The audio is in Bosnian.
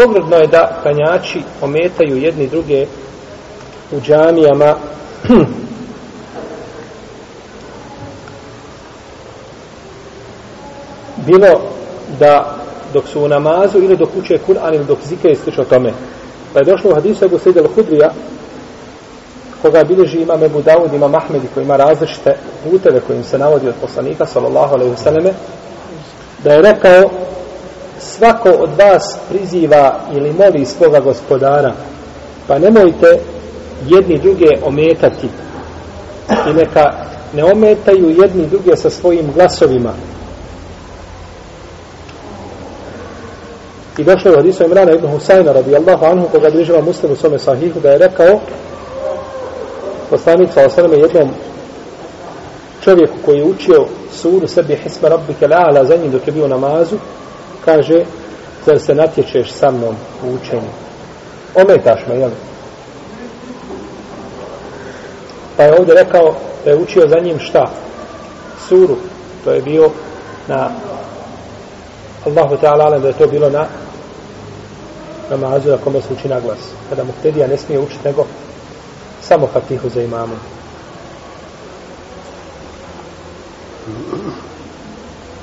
pogrdno je da klanjači ometaju jedni druge u džamijama bilo da dok su u namazu ili dok uče Kur'an ili dok zike i slično tome. Pa je došlo u hadisu Ebu Sejde al-Hudrija koga bilježi imam Ebu Dawud, imam Ahmed koji ima različite puteve kojim se navodi od poslanika sallallahu alaihi vseleme da je rekao svako od vas priziva ili moli svoga gospodara pa nemojte jedni druge ometati. I neka ne ometaju jedni druge sa svojim glasovima. I došlo je od Isu Imrana ibn Husayna radijallahu anhu koga bliživa muslimu svome sahihu da je rekao poslanik sa osaname jednom čovjeku koji je učio suru sebi hisma rabbike la'ala za njim dok je bio namazu kaže zar se natječeš sa mnom u učenju ometaš me jel pa je ovdje rekao da je učio za njim šta suru to je bio na Allahu ta'ala da je to bilo na namazu na kome se uči na glas. Kada muhtedija ne smije učiti nego samo fatihu za imamom.